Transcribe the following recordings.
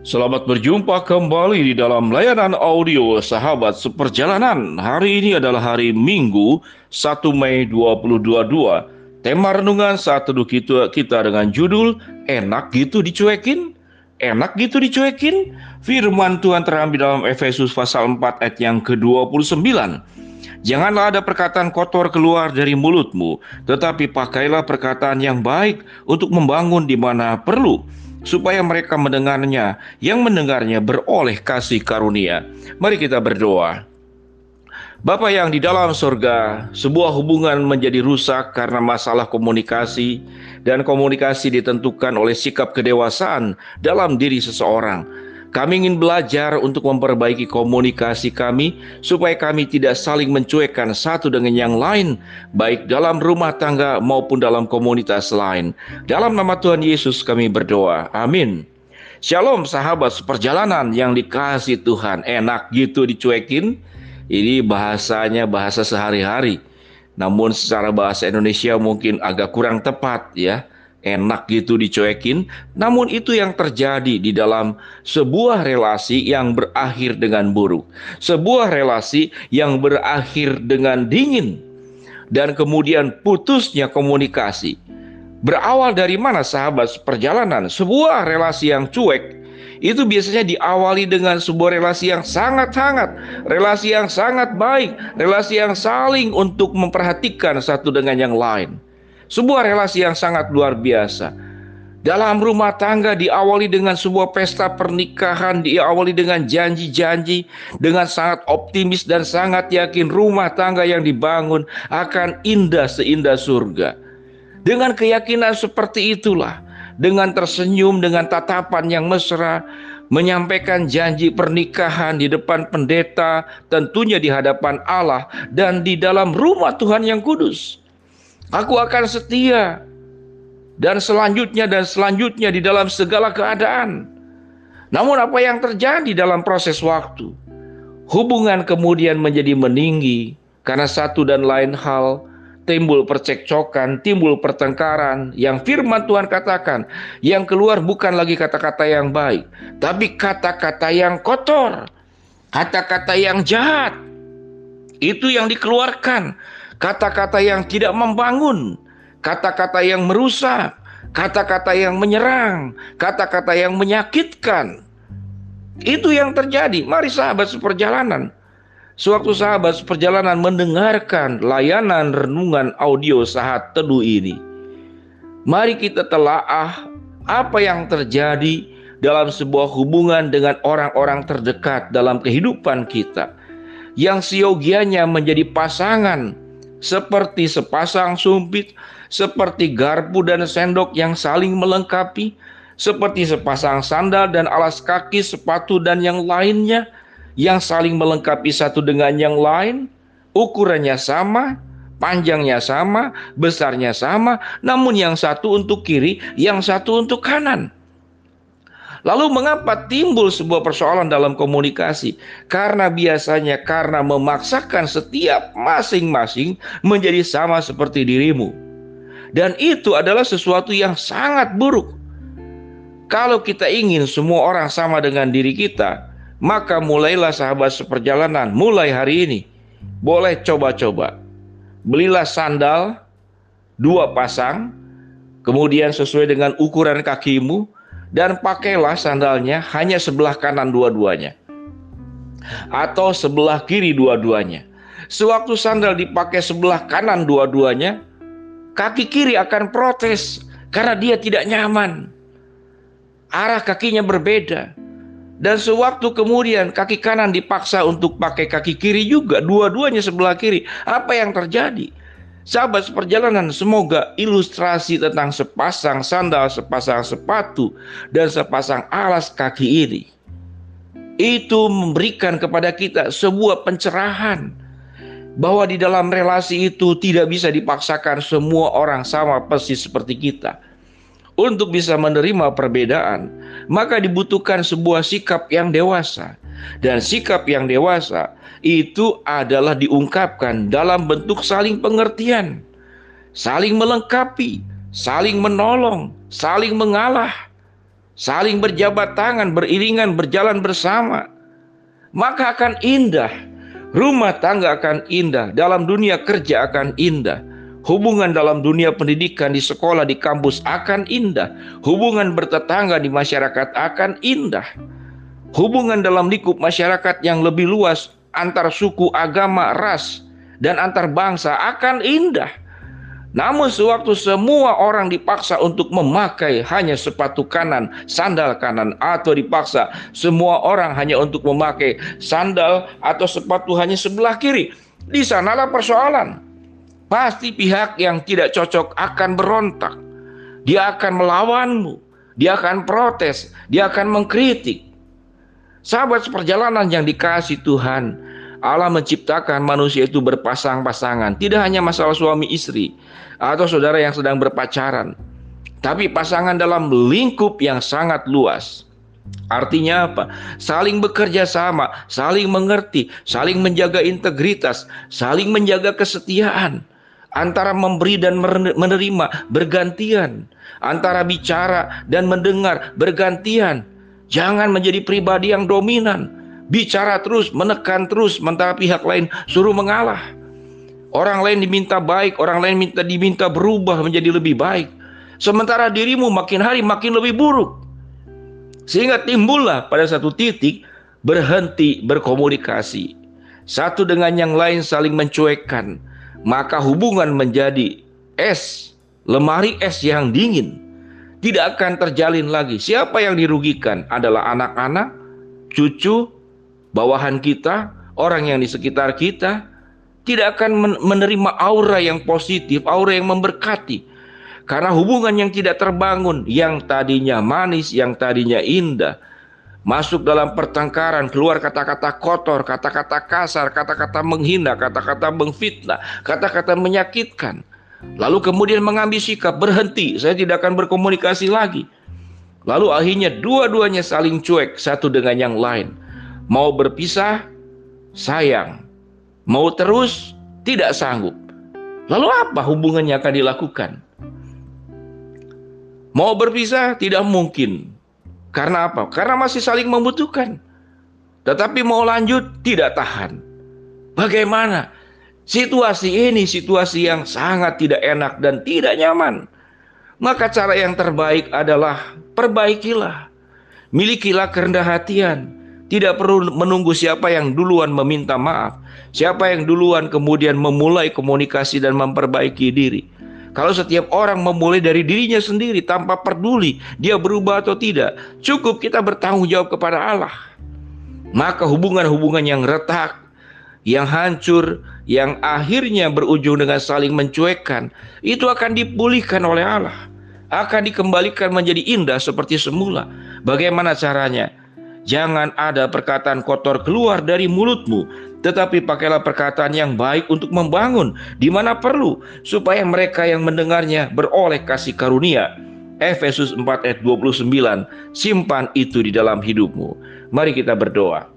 Selamat berjumpa kembali di dalam layanan audio Sahabat Seperjalanan. Hari ini adalah hari Minggu 1 Mei 2022. Tema renungan saat teduh kita, dengan judul Enak gitu dicuekin? Enak gitu dicuekin? Firman Tuhan terambil dalam Efesus pasal 4 ayat yang ke-29. Janganlah ada perkataan kotor keluar dari mulutmu, tetapi pakailah perkataan yang baik untuk membangun di mana perlu supaya mereka mendengarnya, yang mendengarnya beroleh kasih karunia. Mari kita berdoa. Bapa yang di dalam surga, sebuah hubungan menjadi rusak karena masalah komunikasi, dan komunikasi ditentukan oleh sikap kedewasaan dalam diri seseorang. Kami ingin belajar untuk memperbaiki komunikasi kami supaya kami tidak saling mencuekkan satu dengan yang lain, baik dalam rumah tangga maupun dalam komunitas lain. Dalam nama Tuhan Yesus kami berdoa. Amin. Shalom sahabat seperjalanan yang dikasih Tuhan. Enak gitu dicuekin. Ini bahasanya bahasa sehari-hari. Namun secara bahasa Indonesia mungkin agak kurang tepat ya enak gitu dicuekin, namun itu yang terjadi di dalam sebuah relasi yang berakhir dengan buruk, sebuah relasi yang berakhir dengan dingin, dan kemudian putusnya komunikasi. Berawal dari mana sahabat perjalanan? Sebuah relasi yang cuek itu biasanya diawali dengan sebuah relasi yang sangat hangat, relasi yang sangat baik, relasi yang saling untuk memperhatikan satu dengan yang lain. Sebuah relasi yang sangat luar biasa. Dalam rumah tangga diawali dengan sebuah pesta pernikahan, diawali dengan janji-janji, dengan sangat optimis dan sangat yakin rumah tangga yang dibangun akan indah seindah surga. Dengan keyakinan seperti itulah, dengan tersenyum, dengan tatapan yang mesra, menyampaikan janji pernikahan di depan pendeta, tentunya di hadapan Allah dan di dalam rumah Tuhan yang kudus. Aku akan setia dan selanjutnya dan selanjutnya di dalam segala keadaan. Namun apa yang terjadi dalam proses waktu? Hubungan kemudian menjadi meninggi karena satu dan lain hal timbul percekcokan, timbul pertengkaran yang firman Tuhan katakan, yang keluar bukan lagi kata-kata yang baik, tapi kata-kata yang kotor, kata-kata yang jahat. Itu yang dikeluarkan kata-kata yang tidak membangun, kata-kata yang merusak, kata-kata yang menyerang, kata-kata yang menyakitkan. Itu yang terjadi. Mari sahabat seperjalanan. Sewaktu sahabat seperjalanan mendengarkan layanan renungan audio saat teduh ini. Mari kita telaah apa yang terjadi dalam sebuah hubungan dengan orang-orang terdekat dalam kehidupan kita. Yang siogianya menjadi pasangan seperti sepasang sumpit, seperti garpu dan sendok yang saling melengkapi, seperti sepasang sandal dan alas kaki, sepatu dan yang lainnya yang saling melengkapi satu dengan yang lain, ukurannya sama, panjangnya sama, besarnya sama, namun yang satu untuk kiri, yang satu untuk kanan. Lalu mengapa timbul sebuah persoalan dalam komunikasi? Karena biasanya karena memaksakan setiap masing-masing menjadi sama seperti dirimu. Dan itu adalah sesuatu yang sangat buruk. Kalau kita ingin semua orang sama dengan diri kita, maka mulailah sahabat seperjalanan mulai hari ini. Boleh coba-coba. Belilah sandal dua pasang, kemudian sesuai dengan ukuran kakimu, dan pakailah sandalnya hanya sebelah kanan dua-duanya atau sebelah kiri dua-duanya. Sewaktu sandal dipakai sebelah kanan dua-duanya, kaki kiri akan protes karena dia tidak nyaman. Arah kakinya berbeda. Dan sewaktu kemudian kaki kanan dipaksa untuk pakai kaki kiri juga, dua-duanya sebelah kiri. Apa yang terjadi? Sahabat seperjalanan, semoga ilustrasi tentang sepasang sandal, sepasang sepatu, dan sepasang alas kaki ini itu memberikan kepada kita sebuah pencerahan bahwa di dalam relasi itu tidak bisa dipaksakan semua orang sama persis seperti kita. Untuk bisa menerima perbedaan, maka dibutuhkan sebuah sikap yang dewasa, dan sikap yang dewasa itu adalah diungkapkan dalam bentuk saling pengertian, saling melengkapi, saling menolong, saling mengalah. saling berjabat tangan, beriringan, berjalan bersama, maka akan indah. Rumah tangga akan indah, dalam dunia kerja akan indah. Hubungan dalam dunia pendidikan di sekolah, di kampus akan indah. Hubungan bertetangga di masyarakat akan indah. Hubungan dalam lingkup masyarakat yang lebih luas antar suku, agama, ras, dan antar bangsa akan indah. Namun sewaktu semua orang dipaksa untuk memakai hanya sepatu kanan, sandal kanan atau dipaksa semua orang hanya untuk memakai sandal atau sepatu hanya sebelah kiri, di sanalah persoalan. Pasti pihak yang tidak cocok akan berontak. Dia akan melawanmu, dia akan protes, dia akan mengkritik. Sahabat seperjalanan yang dikasih Tuhan, Allah menciptakan manusia itu berpasang-pasangan, tidak hanya masalah suami istri atau saudara yang sedang berpacaran, tapi pasangan dalam lingkup yang sangat luas. Artinya apa? Saling bekerja sama, saling mengerti, saling menjaga integritas, saling menjaga kesetiaan. Antara memberi dan menerima bergantian, antara bicara dan mendengar bergantian. Jangan menjadi pribadi yang dominan, bicara terus, menekan terus, sementara pihak lain suruh mengalah. Orang lain diminta baik, orang lain minta diminta berubah menjadi lebih baik. Sementara dirimu makin hari makin lebih buruk. Sehingga timbullah pada satu titik berhenti berkomunikasi. Satu dengan yang lain saling mencuekkan. Maka hubungan menjadi es, lemari es yang dingin. Tidak akan terjalin lagi. Siapa yang dirugikan adalah anak-anak, cucu, bawahan kita, orang yang di sekitar kita, tidak akan menerima aura yang positif, aura yang memberkati. Karena hubungan yang tidak terbangun, yang tadinya manis, yang tadinya indah, masuk dalam pertengkaran, keluar kata-kata kotor, kata-kata kasar, kata-kata menghina, kata-kata mengfitnah, kata-kata menyakitkan. Lalu kemudian mengambil sikap berhenti, saya tidak akan berkomunikasi lagi. Lalu akhirnya dua-duanya saling cuek satu dengan yang lain. Mau berpisah, sayang. Mau terus, tidak sanggup. Lalu apa hubungannya akan dilakukan? Mau berpisah tidak mungkin. Karena apa? Karena masih saling membutuhkan. Tetapi mau lanjut tidak tahan. Bagaimana? Situasi ini situasi yang sangat tidak enak dan tidak nyaman. Maka cara yang terbaik adalah perbaikilah. Milikilah kerendah hatian tidak perlu menunggu siapa yang duluan meminta maaf, siapa yang duluan kemudian memulai komunikasi dan memperbaiki diri. Kalau setiap orang memulai dari dirinya sendiri tanpa peduli dia berubah atau tidak, cukup kita bertanggung jawab kepada Allah. Maka hubungan-hubungan yang retak, yang hancur, yang akhirnya berujung dengan saling mencuekkan, itu akan dipulihkan oleh Allah. Akan dikembalikan menjadi indah seperti semula. Bagaimana caranya? Jangan ada perkataan kotor keluar dari mulutmu, tetapi pakailah perkataan yang baik untuk membangun di mana perlu, supaya mereka yang mendengarnya beroleh kasih karunia. Efesus 4 ayat 29, simpan itu di dalam hidupmu. Mari kita berdoa.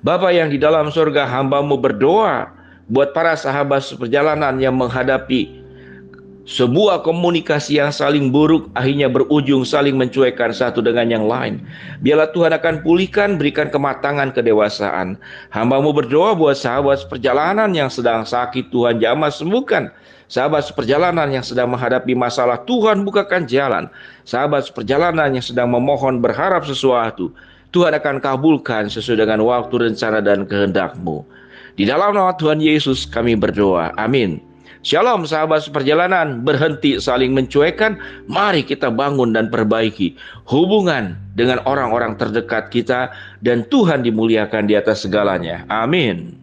Bapa yang di dalam surga hambamu berdoa buat para sahabat seperjalanan yang menghadapi sebuah komunikasi yang saling buruk akhirnya berujung saling mencuekkan satu dengan yang lain. Biarlah Tuhan akan pulihkan, berikan kematangan kedewasaan. Hambamu berdoa buat sahabat seperjalanan yang sedang sakit, Tuhan jamah sembuhkan. Sahabat seperjalanan yang sedang menghadapi masalah, Tuhan bukakan jalan. Sahabat seperjalanan yang sedang memohon berharap sesuatu, Tuhan akan kabulkan sesuai dengan waktu, rencana, dan kehendakmu. Di dalam nama Tuhan Yesus kami berdoa. Amin. Shalom sahabat seperjalanan, berhenti saling mencuekan, mari kita bangun dan perbaiki hubungan dengan orang-orang terdekat kita dan Tuhan dimuliakan di atas segalanya. Amin.